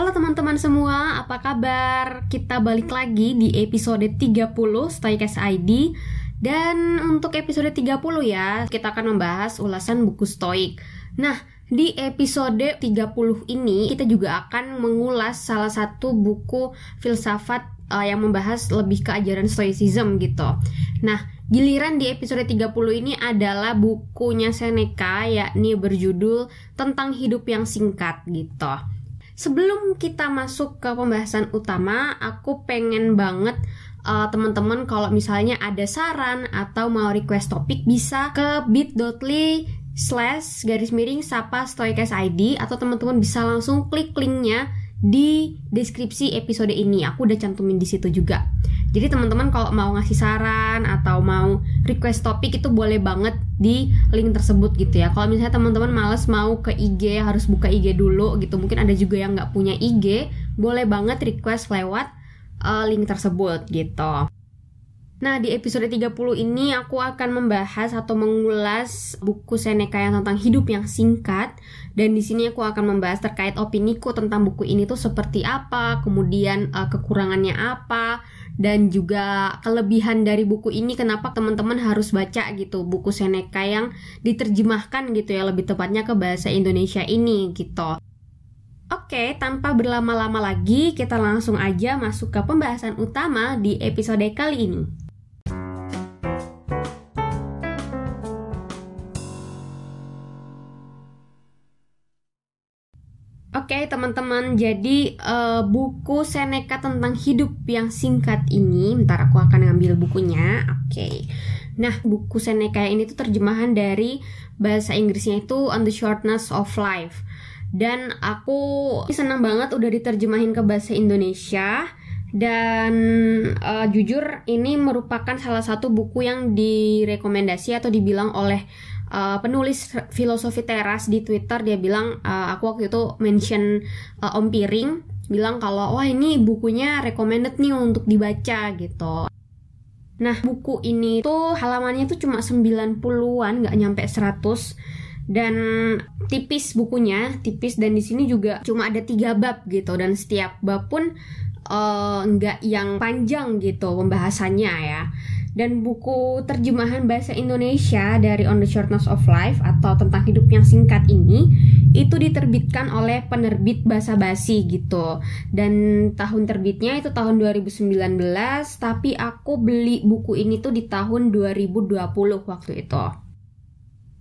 Halo teman-teman semua, apa kabar? Kita balik lagi di episode 30 Stoikas ID Dan untuk episode 30 ya, kita akan membahas ulasan buku Stoik. Nah, di episode 30 ini kita juga akan mengulas salah satu buku filsafat uh, yang membahas lebih ke ajaran Stoicism gitu. Nah, giliran di episode 30 ini adalah bukunya Seneca yakni berjudul Tentang Hidup yang Singkat gitu Sebelum kita masuk ke pembahasan utama, aku pengen banget uh, teman-teman kalau misalnya ada saran atau mau request topik bisa ke bit.ly slash garis miring sapa stoikes ID atau teman-teman bisa langsung klik linknya di deskripsi episode ini. Aku udah cantumin di situ juga. Jadi teman-teman kalau mau ngasih saran atau mau request topik itu boleh banget di link tersebut gitu ya. Kalau misalnya teman-teman males mau ke IG harus buka IG dulu gitu. Mungkin ada juga yang nggak punya IG, boleh banget request lewat uh, link tersebut gitu. Nah, di episode 30 ini aku akan membahas atau mengulas buku Seneca yang tentang hidup yang singkat dan di sini aku akan membahas terkait opiniku tentang buku ini tuh seperti apa, kemudian uh, kekurangannya apa, dan juga kelebihan dari buku ini kenapa teman-teman harus baca gitu buku Seneca yang diterjemahkan gitu ya lebih tepatnya ke bahasa Indonesia ini gitu. Oke, tanpa berlama-lama lagi, kita langsung aja masuk ke pembahasan utama di episode kali ini. Teman-teman, jadi uh, buku Seneca tentang hidup yang singkat ini, ntar aku akan ngambil bukunya. Oke, okay. nah buku Seneca ini tuh terjemahan dari bahasa Inggrisnya itu On the Shortness of Life. Dan aku senang banget udah diterjemahin ke bahasa Indonesia. Dan uh, jujur ini merupakan salah satu buku yang direkomendasi atau dibilang oleh uh, penulis filosofi teras di Twitter dia bilang uh, aku waktu itu mention uh, Om Piring bilang kalau wah ini bukunya recommended nih untuk dibaca gitu. Nah, buku ini tuh halamannya tuh cuma 90-an, nggak nyampe 100 dan tipis bukunya, tipis dan di sini juga cuma ada tiga bab gitu. Dan setiap bab pun uh, nggak yang panjang gitu pembahasannya ya dan buku terjemahan bahasa Indonesia dari On the Shortness of Life atau tentang hidup yang singkat ini itu diterbitkan oleh penerbit Basa Basi gitu. Dan tahun terbitnya itu tahun 2019 tapi aku beli buku ini tuh di tahun 2020 waktu itu.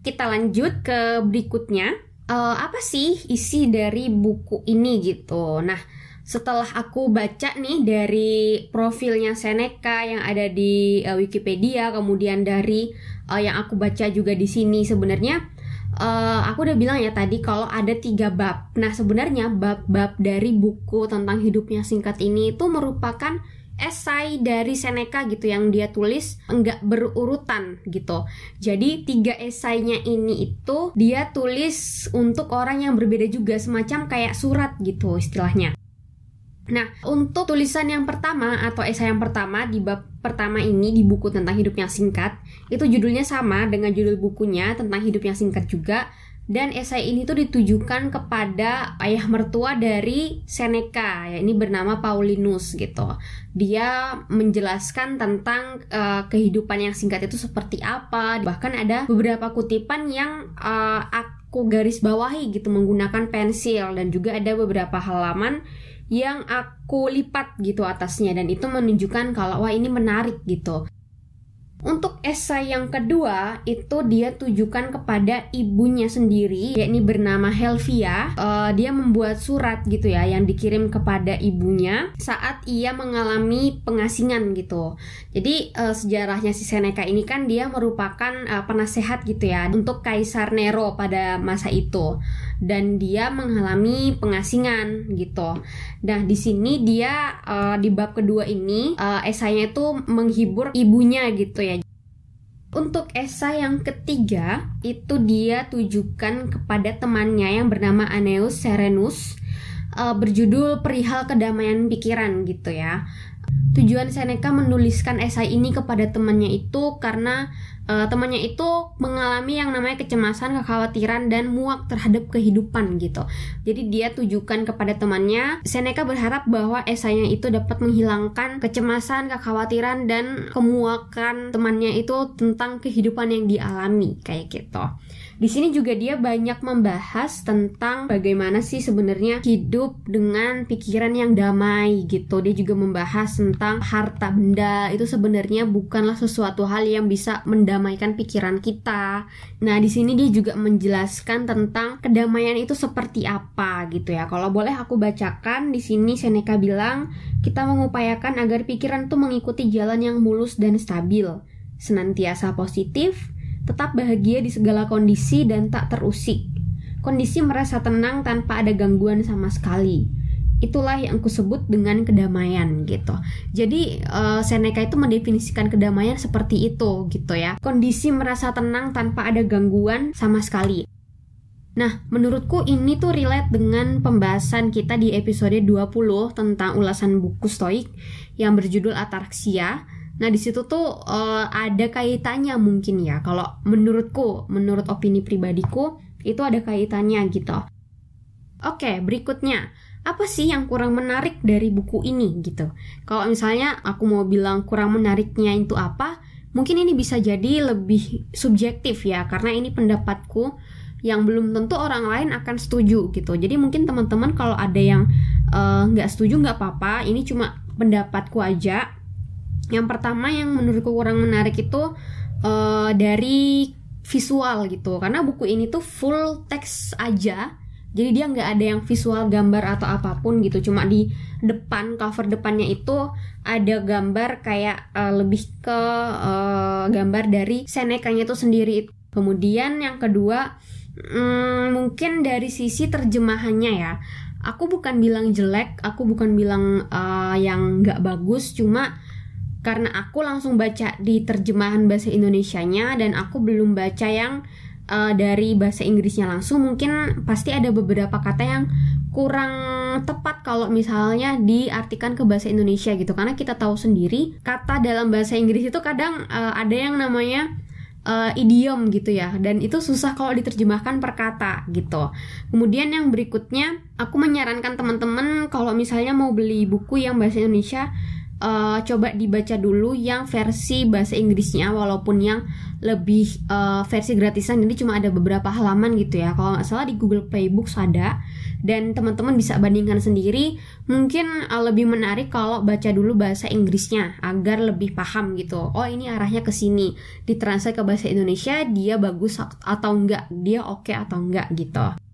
Kita lanjut ke berikutnya. Uh, apa sih isi dari buku ini gitu? Nah setelah aku baca nih dari profilnya Seneca yang ada di uh, Wikipedia, kemudian dari uh, yang aku baca juga di sini sebenarnya uh, aku udah bilang ya tadi kalau ada tiga bab. Nah sebenarnya bab-bab dari buku tentang hidupnya singkat ini itu merupakan esai dari Seneca gitu yang dia tulis enggak berurutan gitu. Jadi tiga esainya ini itu dia tulis untuk orang yang berbeda juga semacam kayak surat gitu istilahnya. Nah, untuk tulisan yang pertama atau esai yang pertama di bab pertama ini di buku tentang hidup yang singkat, itu judulnya sama dengan judul bukunya tentang hidup yang singkat juga. Dan esai ini tuh ditujukan kepada ayah mertua dari Seneca, ya ini bernama Paulinus gitu. Dia menjelaskan tentang uh, kehidupan yang singkat itu seperti apa. Bahkan ada beberapa kutipan yang uh, aku garis bawahi gitu menggunakan pensil dan juga ada beberapa halaman yang aku lipat gitu atasnya dan itu menunjukkan kalau wah ini menarik gitu. Untuk esai yang kedua itu dia tujukan kepada ibunya sendiri, yakni bernama Helvia. Uh, dia membuat surat gitu ya yang dikirim kepada ibunya saat ia mengalami pengasingan gitu. Jadi uh, sejarahnya si Seneca ini kan dia merupakan uh, penasehat gitu ya untuk Kaisar Nero pada masa itu dan dia mengalami pengasingan gitu. Nah di sini dia uh, di bab kedua ini uh, esainya itu menghibur ibunya gitu ya. Untuk esai yang ketiga itu dia tujukan kepada temannya yang bernama Aeneas Serenus uh, berjudul Perihal Kedamaian Pikiran gitu ya. Tujuan Seneca menuliskan esai ini kepada temannya itu karena uh, temannya itu mengalami yang namanya kecemasan, kekhawatiran dan muak terhadap kehidupan gitu. Jadi dia tujukan kepada temannya. Seneca berharap bahwa esainya itu dapat menghilangkan kecemasan, kekhawatiran dan kemuakan temannya itu tentang kehidupan yang dialami kayak gitu. Di sini juga dia banyak membahas tentang bagaimana sih sebenarnya hidup dengan pikiran yang damai gitu. Dia juga membahas tentang harta benda itu sebenarnya bukanlah sesuatu hal yang bisa mendamaikan pikiran kita. Nah, di sini dia juga menjelaskan tentang kedamaian itu seperti apa gitu ya. Kalau boleh aku bacakan di sini Seneca bilang, kita mengupayakan agar pikiran itu mengikuti jalan yang mulus dan stabil, senantiasa positif, tetap bahagia di segala kondisi dan tak terusik. Kondisi merasa tenang tanpa ada gangguan sama sekali. Itulah yang aku sebut dengan kedamaian gitu. Jadi uh, Seneca itu mendefinisikan kedamaian seperti itu gitu ya. Kondisi merasa tenang tanpa ada gangguan sama sekali. Nah, menurutku ini tuh relate dengan pembahasan kita di episode 20 tentang ulasan buku Stoik yang berjudul Atarksia Nah di situ tuh uh, ada kaitannya mungkin ya. Kalau menurutku, menurut opini pribadiku itu ada kaitannya gitu. Oke, berikutnya apa sih yang kurang menarik dari buku ini gitu? Kalau misalnya aku mau bilang kurang menariknya itu apa, mungkin ini bisa jadi lebih subjektif ya karena ini pendapatku yang belum tentu orang lain akan setuju gitu. Jadi mungkin teman-teman kalau ada yang eh, nggak uh, setuju nggak apa-apa. Ini cuma pendapatku aja yang pertama yang menurutku kurang menarik itu uh, dari visual gitu. Karena buku ini tuh full teks aja. Jadi dia nggak ada yang visual gambar atau apa pun gitu. Cuma di depan cover depannya itu ada gambar kayak uh, lebih ke uh, gambar dari Seneca-nya itu sendiri. Kemudian yang kedua hmm, mungkin dari sisi terjemahannya ya. Aku bukan bilang jelek aku bukan bilang uh, yang nggak bagus. Cuma karena aku langsung baca di terjemahan bahasa Indonesianya dan aku belum baca yang uh, dari bahasa Inggrisnya langsung. Mungkin pasti ada beberapa kata yang kurang tepat kalau misalnya diartikan ke bahasa Indonesia gitu. Karena kita tahu sendiri kata dalam bahasa Inggris itu kadang uh, ada yang namanya uh, idiom gitu ya. Dan itu susah kalau diterjemahkan per kata gitu. Kemudian yang berikutnya aku menyarankan teman-teman kalau misalnya mau beli buku yang bahasa Indonesia uh, coba dibaca dulu yang versi bahasa Inggrisnya walaupun yang lebih uh, versi gratisan. Jadi cuma ada beberapa halaman gitu ya. Kalau nggak salah di Google Play Books ada. Dan teman-teman bisa bandingkan sendiri. Mungkin uh, lebih menarik kalau baca dulu bahasa Inggrisnya agar lebih paham gitu. Oh ini arahnya ke sini. Ditranslate ke bahasa Indonesia dia bagus atau enggak? Dia oke okay atau enggak gitu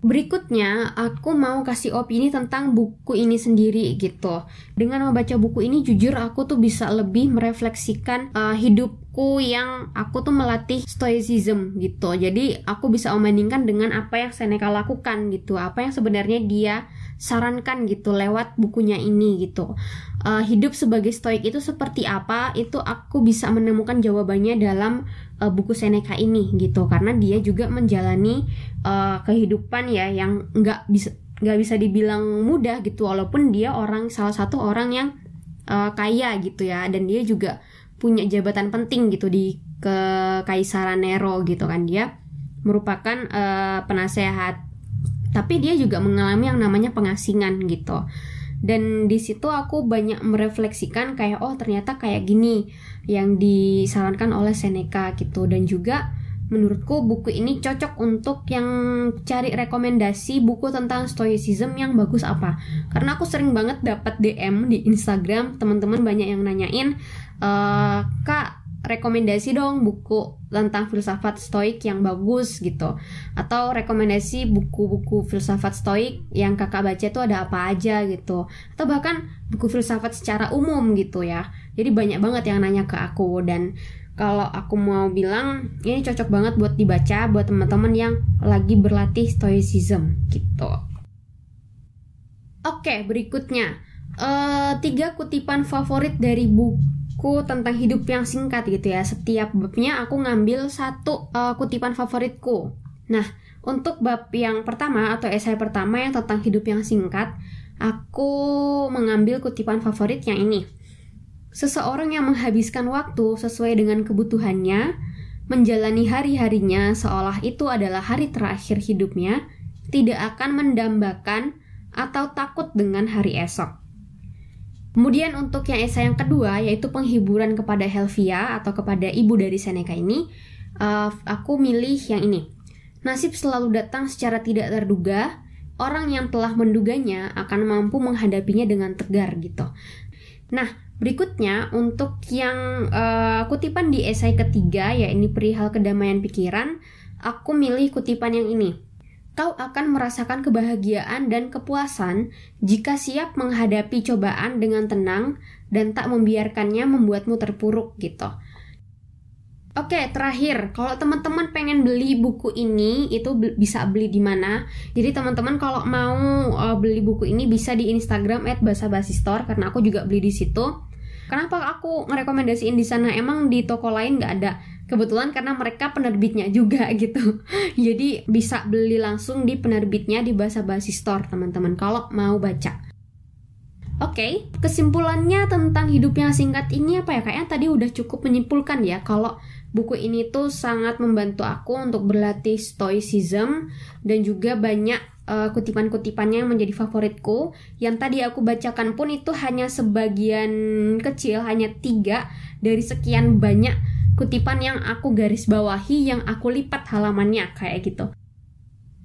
Berikutnya, aku mau kasih opini tentang buku ini sendiri gitu. Dengan membaca buku ini, jujur aku tuh bisa lebih merefleksikan uh, hidupku yang aku tuh melatih stoicism gitu. Jadi aku bisa membandingkan dengan apa yang Seneca lakukan gitu, apa yang sebenarnya dia sarankan gitu lewat bukunya ini gitu. Uh, hidup sebagai stoik itu seperti apa? Itu aku bisa menemukan jawabannya dalam uh, buku Seneca ini gitu, karena dia juga menjalani uh, kehidupan ya yang nggak bisa nggak bisa dibilang mudah gitu, walaupun dia orang salah satu orang yang uh, kaya gitu ya, dan dia juga punya jabatan penting gitu di kekaisaran Nero gitu kan. Dia merupakan uh, penasehat. Tapi dia juga mengalami yang namanya pengasingan gitu. Dan di situ aku banyak merefleksikan kayak oh ternyata kayak gini yang disarankan oleh Seneca gitu. Dan juga menurutku buku ini cocok untuk yang cari rekomendasi buku tentang stoicism yang bagus apa. Karena aku sering banget dapat DM di Instagram teman-teman banyak yang nanyain e, kak rekomendasi dong buku tentang filsafat stoik yang bagus gitu. Atau rekomendasi buku-buku filsafat stoik yang kakak baca itu ada apa aja gitu. Atau bahkan buku filsafat secara umum gitu ya. Jadi banyak banget yang nanya ke aku. Dan kalau aku mau bilang ini cocok banget buat dibaca buat teman-teman yang lagi berlatih stoicism gitu. Oke berikutnya. Uh, tiga kutipan favorit dari buku buku tentang hidup yang singkat gitu ya. Setiap babnya aku ngambil satu uh, kutipan favoritku. Nah, untuk bab yang pertama atau esai pertama yang tentang hidup yang singkat, aku mengambil kutipan favorit yang ini. Seseorang yang menghabiskan waktu sesuai dengan kebutuhannya, menjalani hari-harinya seolah itu adalah hari terakhir hidupnya, tidak akan mendambakan atau takut dengan hari esok. Kemudian untuk yang esai yang kedua yaitu penghiburan kepada Helvia atau kepada ibu dari Seneca ini, uh, aku milih yang ini. Nasib selalu datang secara tidak terduga. Orang yang telah menduganya akan mampu menghadapinya dengan tegar gitu. Nah, berikutnya untuk yang uh, kutipan di esai ketiga ya ini perihal kedamaian pikiran, aku milih kutipan yang ini. Kau akan merasakan kebahagiaan dan kepuasan jika siap menghadapi cobaan dengan tenang dan tak membiarkannya membuatmu terpuruk gitu. Oke, terakhir, kalau teman-teman pengen beli buku ini, itu bisa beli di mana? Jadi teman-teman kalau mau uh, beli buku ini bisa di Instagram @basabasistore karena aku juga beli di situ. Kenapa aku ngerekomendasiin di sana? Emang di toko lain nggak ada? Kebetulan karena mereka penerbitnya juga gitu. Jadi bisa beli langsung di penerbitnya di Bahasa Basi Store, teman-teman. Kalau mau baca. Oke, okay, kesimpulannya tentang hidup yang singkat ini apa ya? Kayaknya tadi udah cukup menyimpulkan ya kalau buku ini tuh sangat membantu aku untuk berlatih stoicism dan juga banyak uh, kutipan-kutipannya yang menjadi favoritku. Yang tadi aku bacakan pun itu hanya sebagian kecil, hanya tiga dari sekian banyak kutipan yang aku garis bawahi yang aku lipat halamannya kayak gitu.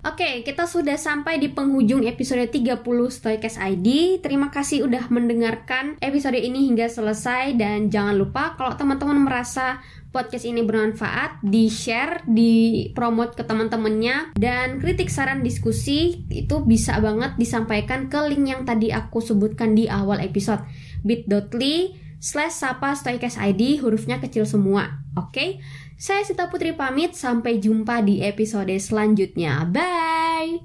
Oke, kita sudah sampai di penghujung episode 30 Stoikes ID. Terima kasih udah mendengarkan episode ini hingga selesai dan jangan lupa kalau teman-teman merasa podcast ini bermanfaat, di-share, di-promote ke teman-temannya dan kritik saran diskusi itu bisa banget disampaikan ke link yang tadi aku sebutkan di awal episode bit.ly slash sapa stoikes ID hurufnya kecil semua. Oke? Okay? Saya Sita Putri pamit, sampai jumpa di episode selanjutnya. Bye!